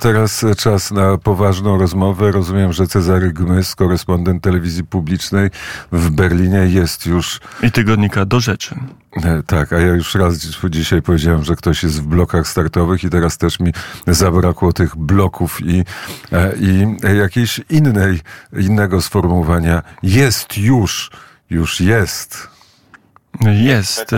Teraz czas na poważną rozmowę. Rozumiem, że Cezary Gmys, korespondent telewizji publicznej w Berlinie jest już... I tygodnika do rzeczy. E, tak, a ja już raz dzisiaj powiedziałem, że ktoś jest w blokach startowych i teraz też mi zabrakło tych bloków i, e, i jakiejś innej, innego sformułowania. Jest już, już jest. Jest.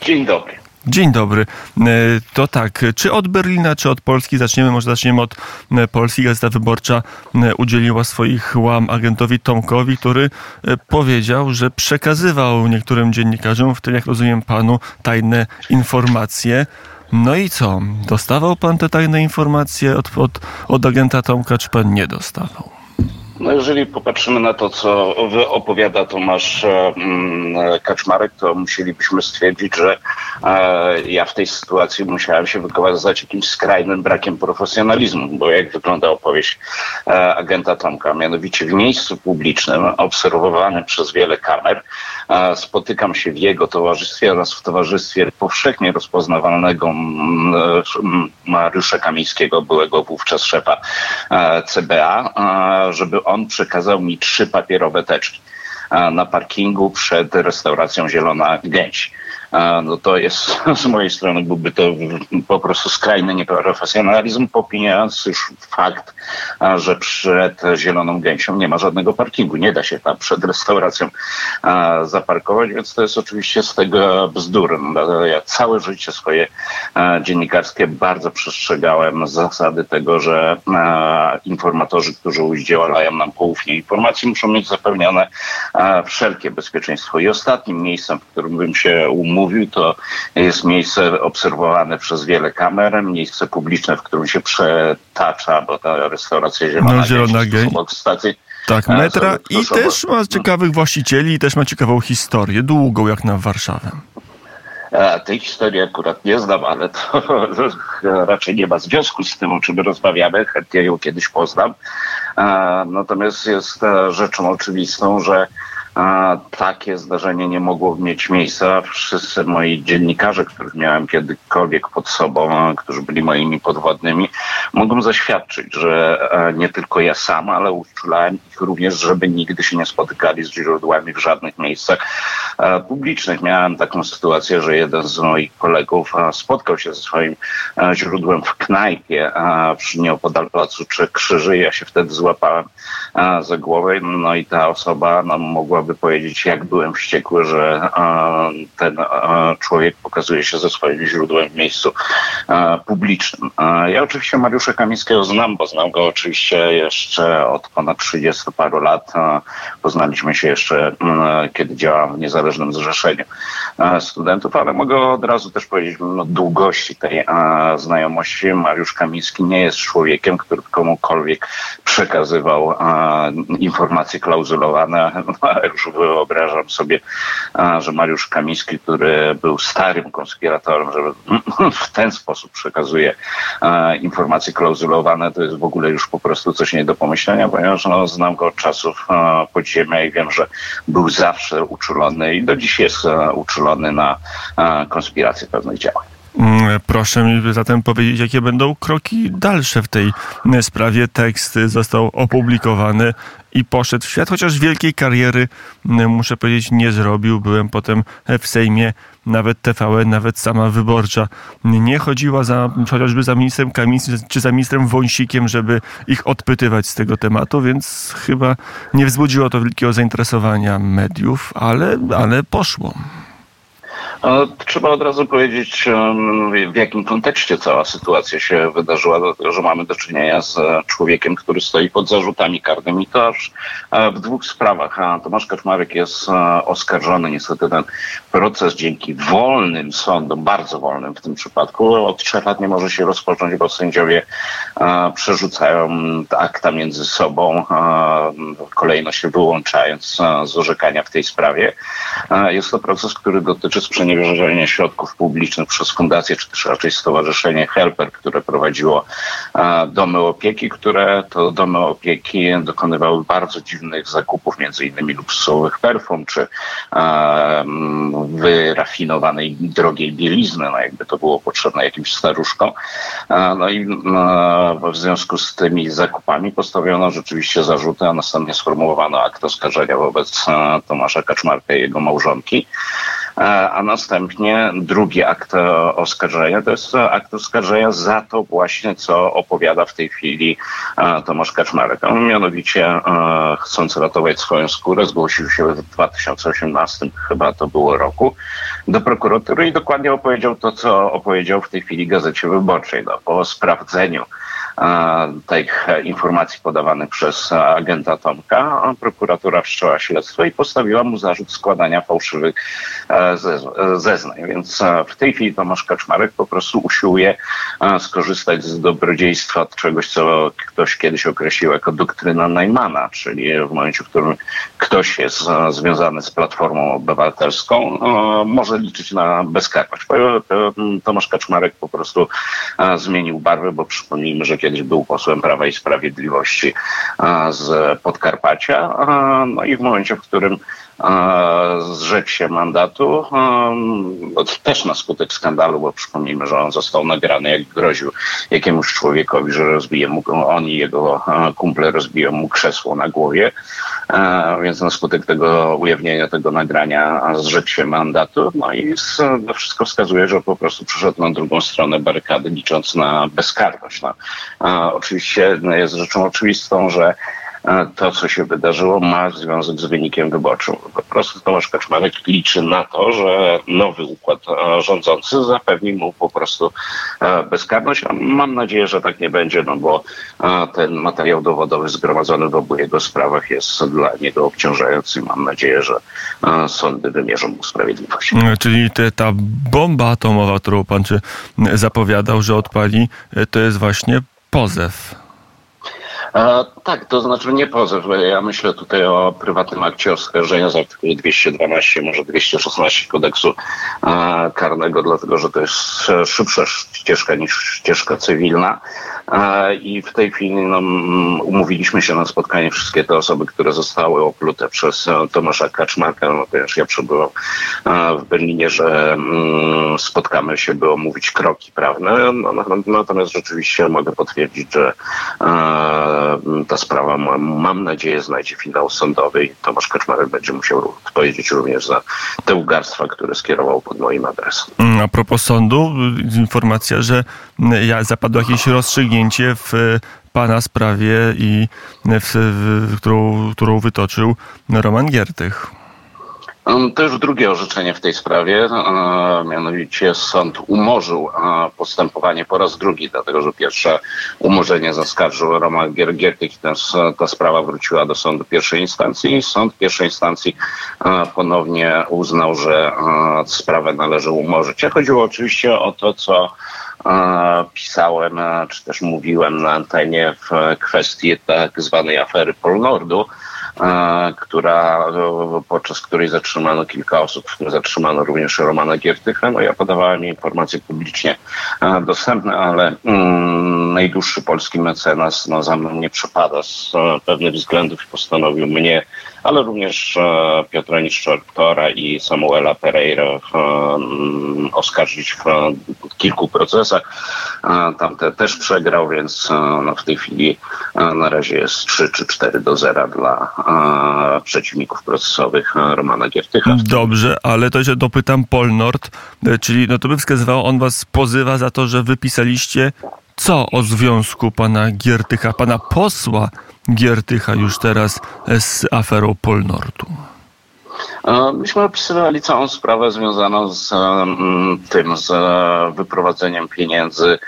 Dzień dobry. Dzień dobry. E, to tak, czy od Berlina, czy od Polski zaczniemy? Może zaczniemy od e, Polski. Gazeta Wyborcza e, udzieliła swoich łam agentowi Tomkowi, który powiedział, że przekazywał niektórym dziennikarzom, w tym jak rozumiem panu, tajne informacje. No i co? Dostawał pan te tajne informacje od, od, od agenta Tomka, czy pan nie dostawał? No jeżeli popatrzymy na to, co opowiada Tomasz mm, Kaczmarek, to musielibyśmy stwierdzić, że e, ja w tej sytuacji musiałem się wykazać jakimś skrajnym brakiem profesjonalizmu, bo jak wygląda opowieść e, agenta Tomka, mianowicie w miejscu publicznym, obserwowanym przez wiele kamer, e, spotykam się w jego towarzystwie oraz w towarzystwie powszechnie rozpoznawalnego mm, Mariusza Kamińskiego, byłego wówczas szefa CBA, żeby on przekazał mi trzy papierowe teczki na parkingu przed restauracją Zielona Gęś no to jest z mojej strony byłby to po prostu skrajny nieprofesjonalizm, popijając już fakt, że przed Zieloną Gęsią nie ma żadnego parkingu. Nie da się tam przed restauracją zaparkować, więc to jest oczywiście z tego bzdur. Ja całe życie swoje dziennikarskie bardzo przestrzegałem zasady tego, że informatorzy, którzy udzielają nam poufnie informacji, muszą mieć zapewnione wszelkie bezpieczeństwo. I ostatnim miejscem, w którym bym się umówił, mówił, to jest miejsce obserwowane przez wiele kamer, miejsce publiczne, w którym się przetacza, bo ta restauracja Zielona, no, zielona Gęś, obok stacji. Tak, metra i też ma ciekawych właścicieli i też ma ciekawą historię, długą jak na Warszawę. Tej historii akurat nie znam, ale to raczej nie ma związku z tym, o czym rozmawiamy. Chętnie ją kiedyś poznam. Natomiast jest e, rzeczą oczywistą, że a takie zdarzenie nie mogło mieć miejsca. Wszyscy moi dziennikarze, których miałem kiedykolwiek pod sobą, którzy byli moimi podwodnymi, mogą zaświadczyć, że e, nie tylko ja sam, ale uczulałem ich również, żeby nigdy się nie spotykali z źródłami w żadnych miejscach e, publicznych. Miałem taką sytuację, że jeden z moich kolegów e, spotkał się ze swoim źródłem w knajpie przy nieopodal placu Trzech Krzyży. Ja się wtedy złapałem za głowę, no i ta osoba no, mogłaby powiedzieć, jak byłem wściekły, że ten człowiek pokazuje się ze swoim źródłem w miejscu publicznym. Ja oczywiście Mariusza Kamińskiego znam, bo znam go oczywiście jeszcze od ponad 30 paru lat. Poznaliśmy się jeszcze, kiedy działałem w Niezależnym Zrzeszeniu Studentów, ale mogę od razu też powiedzieć no, długości tej znajomości. Mariusz Kamiński nie jest człowiekiem, który komukolwiek przekazywał informacje klauzulowane. Już wyobrażam sobie, że Mariusz Kamiński, który był starym konspiratorem, żeby w ten sposób przekazuje informacje klauzulowane, to jest w ogóle już po prostu coś nie do pomyślenia, ponieważ no, znam go od czasów podziemia i wiem, że był zawsze uczulony i do dziś jest uczulony na konspirację pewnych działań. Mm, proszę mi zatem powiedzieć, jakie będą kroki dalsze w tej sprawie. Tekst został opublikowany i poszedł w świat, chociaż wielkiej kariery, mm, muszę powiedzieć, nie zrobił. Byłem potem w Sejmie, nawet TVN, nawet sama wyborcza nie chodziła za, chociażby za ministrem Kamińskim czy za ministrem Wąsikiem, żeby ich odpytywać z tego tematu, więc chyba nie wzbudziło to wielkiego zainteresowania mediów, ale, ale poszło. Trzeba od razu powiedzieć, w jakim kontekście cała sytuacja się wydarzyła, dlatego że mamy do czynienia z człowiekiem, który stoi pod zarzutami karnymi. To aż e, w dwóch sprawach. Tomasz Kaczmarek jest e, oskarżony. Niestety ten proces dzięki wolnym sądom, bardzo wolnym w tym przypadku, od trzech lat nie może się rozpocząć, bo sędziowie e, przerzucają akta między sobą, kolejno się wyłączając z orzekania w tej sprawie. Jest to proces, który dotyczy sprzeniewierzenia sprzeniewierzenie środków publicznych przez fundację, czy też raczej stowarzyszenie Helper, które prowadziło domy opieki, które to domy opieki dokonywały bardzo dziwnych zakupów, między innymi luksusowych perfum, czy wyrafinowanej, drogiej bielizny, no jakby to było potrzebne jakimś staruszkom. No i w związku z tymi zakupami postawiono rzeczywiście zarzuty, a następnie sformułowano akt oskarżenia wobec Tomasza Kaczmarka i jego małżonki. E, a następnie drugi akt oskarżenia to jest akt oskarżenia za to właśnie, co opowiada w tej chwili e, Tomasz Kaczmarek. On mianowicie e, chcąc ratować swoją skórę zgłosił się w 2018 chyba to było roku do prokuratury i dokładnie opowiedział to, co opowiedział w tej chwili Gazecie Wyborczej. No, po sprawdzeniu tych informacji podawanych przez agenta Tomka, prokuratura wszczęła śledztwo i postawiła mu zarzut składania fałszywych e, zeznań. Więc e, w tej chwili Tomasz Kaczmarek po prostu usiłuje e, skorzystać z dobrodziejstwa czegoś, co ktoś kiedyś określił jako doktryna Najmana, czyli w momencie, w którym ktoś jest związany z Platformą Obywatelską, może liczyć na bezkarność. Tomasz Kaczmarek po prostu zmienił barwę, bo przypomnijmy, że kiedyś był posłem Prawa i Sprawiedliwości z Podkarpacia. No i w momencie, w którym zrzekł się mandatu, no, też na skutek skandalu, bo przypomnijmy, że on został nagrany, jak groził jakiemuś człowiekowi, że rozbije mu, on i jego kumple rozbiją mu krzesło na głowie, więc na skutek tego ujawnienia tego nagrania zrzekł się mandatu, no i to wszystko wskazuje, że po prostu przyszedł na drugą stronę barykady, licząc na bezkarność. No, oczywiście jest rzeczą oczywistą, że to, co się wydarzyło, ma związek z wynikiem wyborczym. Po prostu Tomasz Kaczmarek liczy na to, że nowy układ rządzący zapewni mu po prostu bezkarność. Mam nadzieję, że tak nie będzie, no bo ten materiał dowodowy zgromadzony w obu jego sprawach jest dla niego obciążający. Mam nadzieję, że sądy wymierzą mu sprawiedliwość. Czyli te, ta bomba atomowa, którą pan czy zapowiadał, że odpali, to jest właśnie pozew. E, tak, to znaczy nie pozew. Ja myślę tutaj o prywatnym akcie oskarżenia z artykułu 212, może 216 kodeksu e, karnego, dlatego że to jest szybsza ścieżka niż ścieżka cywilna. E, I w tej chwili no, umówiliśmy się na spotkanie wszystkie te osoby, które zostały oplute przez Tomasza Kaczmarka, no, ponieważ ja przebywam e, w Berlinie, że spotkamy się, by omówić kroki prawne. No, no, natomiast rzeczywiście mogę potwierdzić, że ta sprawa, mam nadzieję, znajdzie finał sądowy i Tomasz Kaczmarek będzie musiał odpowiedzieć również za te ugarstwa, które skierował pod moim adresem. A propos sądu, informacja, że zapadło jakieś rozstrzygnięcie w pana sprawie i w, w, którą, którą wytoczył Roman Giertych. To już drugie orzeczenie w tej sprawie, mianowicie sąd umorzył postępowanie po raz drugi, dlatego że pierwsze umorzenie zaskarżył Roman Giertych i ta, sprawa wróciła do sądu pierwszej instancji sąd pierwszej instancji ponownie uznał, że sprawę należy umorzyć. Chodziło oczywiście o to, co pisałem, czy też mówiłem na antenie w kwestii tak zwanej afery Polnordu, która, podczas której zatrzymano kilka osób, zatrzymano również Romana Giertycha. No ja podawałem informacje publicznie dostępne, ale mm, najdłuższy polski mecenas no, za mną nie przepada z pewnych względów i postanowił mnie ale również e, Piotra Niszczortora i Samuela Pereira mm, oskarżyć w kilku procesach. Tamte też przegrał, więc e, no, w tej chwili e, na razie jest 3 czy 4 do 0 dla przeciwników procesowych Romana Giertycha. Dobrze, ale to jeszcze dopytam Polnord, czyli no to by wskazywało, on was pozywa za to, że wypisaliście co o związku pana Giertycha, pana posła Giertycha już teraz z aferą Polnortu? E, myśmy opisywali całą sprawę związaną z tym, z wyprowadzeniem pieniędzy e,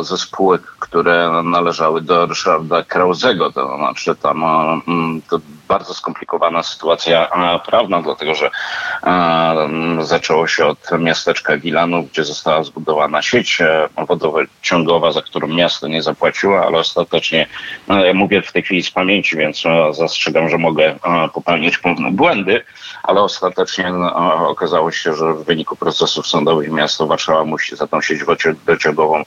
ze spółek, które należały do Ryszarda Krauzego. To znaczy tam mm, to bardzo skomplikowana sytuacja prawna, dlatego że zaczęło się od miasteczka Gilanów, gdzie została zbudowana sieć e, wodociągowa, za którą miasto nie zapłaciło, ale ostatecznie, no, ja mówię w tej chwili z pamięci, więc e, zastrzegam, że mogę e, popełnić pewne błędy, ale ostatecznie no, okazało się, że w wyniku procesów sądowych miasto Warszawa musi za tą sieć wodociągową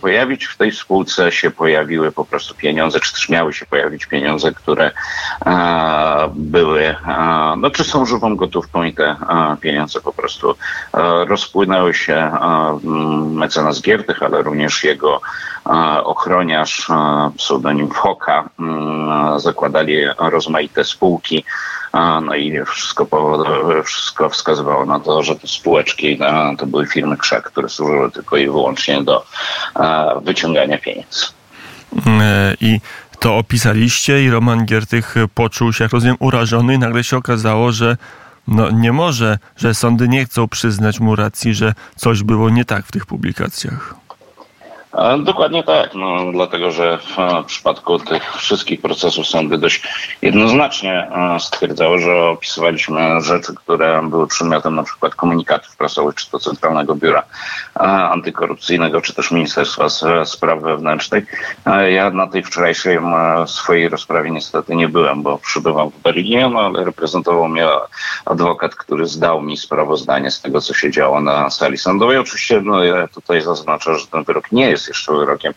pojawić. W tej spółce się pojawiły po prostu pieniądze, czy też miały się pojawić pieniądze, które były, no czy są żywą gotówką i te pieniądze po prostu rozpłynęły się. E, m, mecenas Giertych, ale również jego ochroniarz, pseudonim Foka, m, zakładali rozmaite spółki. No i wszystko, wszystko wskazywało na to, że te spółeczki to były firmy krzak, które służyły tylko i wyłącznie do wyciągania pieniędzy. E, I to opisaliście i Roman Giertych poczuł się, jak rozumiem, urażony i nagle się okazało, że no nie może, że sądy nie chcą przyznać mu racji, że coś było nie tak w tych publikacjach. Dokładnie tak, no, dlatego że w przypadku tych wszystkich procesów sądy dość jednoznacznie stwierdzały, że opisywaliśmy rzeczy, które były przedmiotem na przykład komunikatów prasowych, czy to Centralnego Biura Antykorupcyjnego, czy też Ministerstwa Spraw Wewnętrznych. Ja na tej wczorajszej swojej rozprawie niestety nie byłem, bo przybywam w Berlinie, no, ale reprezentował mnie adwokat, który zdał mi sprawozdanie z tego, co się działo na sali sądowej. Oczywiście no, ja tutaj zaznaczę, że ten wyrok nie jest jeszcze wyrokiem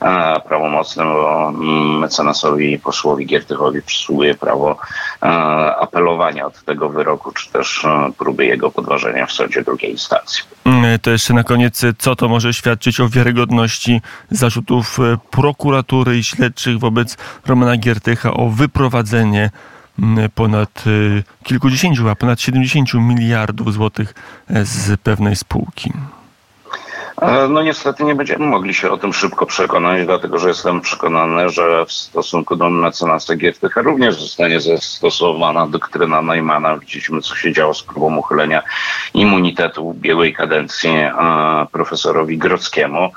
e, prawomocnym, bo mm, mecenasowi posłowi Giertychowi przysługuje prawo e, apelowania od tego wyroku, czy też e, próby jego podważenia w sądzie drugiej instancji. Mm, To jeszcze na koniec, co to może świadczyć o wiarygodności zarzutów prokuratury i śledczych wobec Romana Giertycha o wyprowadzenie mm, ponad kilkudziesięciu, a ponad 70 miliardów złotych z pewnej spółki. E, No niestety nie będziemy mogli się o tym szybko przekonać, dlatego że jestem przekonany, że w stosunku do mecenasa Giertycha również zostanie zastosowana doktryna Neumana. Widzieliśmy, co się działo z próbą uchylenia immunitetu w ubiegłej kadencji e, profesorowi Grockiemu.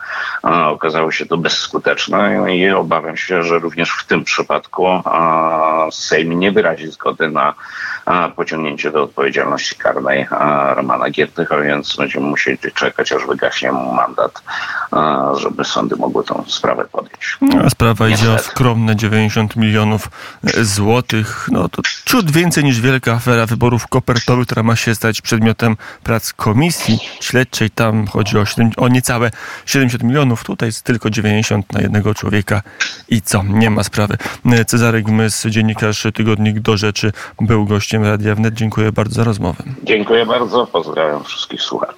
E, Okazało się to bezskuteczne i obawiam się, że również w tym przypadku Sejm nie wyrazi zgody na pociągnięcie do odpowiedzialności karnej Romana Giertycha, więc będziemy musieli czekać, aż wygaśnie mu mandat, żeby sądy mogły tą sprawę podjąć. A sprawa idzie o skromne 90 milionów e, złotych. No to ciut więcej niż wielka afera wyborów kopertowych, która ma się stać przedmiotem prac komisji śledczej. Tam chodzi o, 7, o niecałe 70 milionów. Tutaj jest tylko 90 na jednego człowieka. I co? Nie ma sprawy. E, Cezary Gmys, dziennikarz Tygodnik do Rzeczy, był gościem Radia Wnet. Dziękuję bardzo za rozmowę. Dziękuję bardzo, pozdrawiam wszystkich słuchaczy.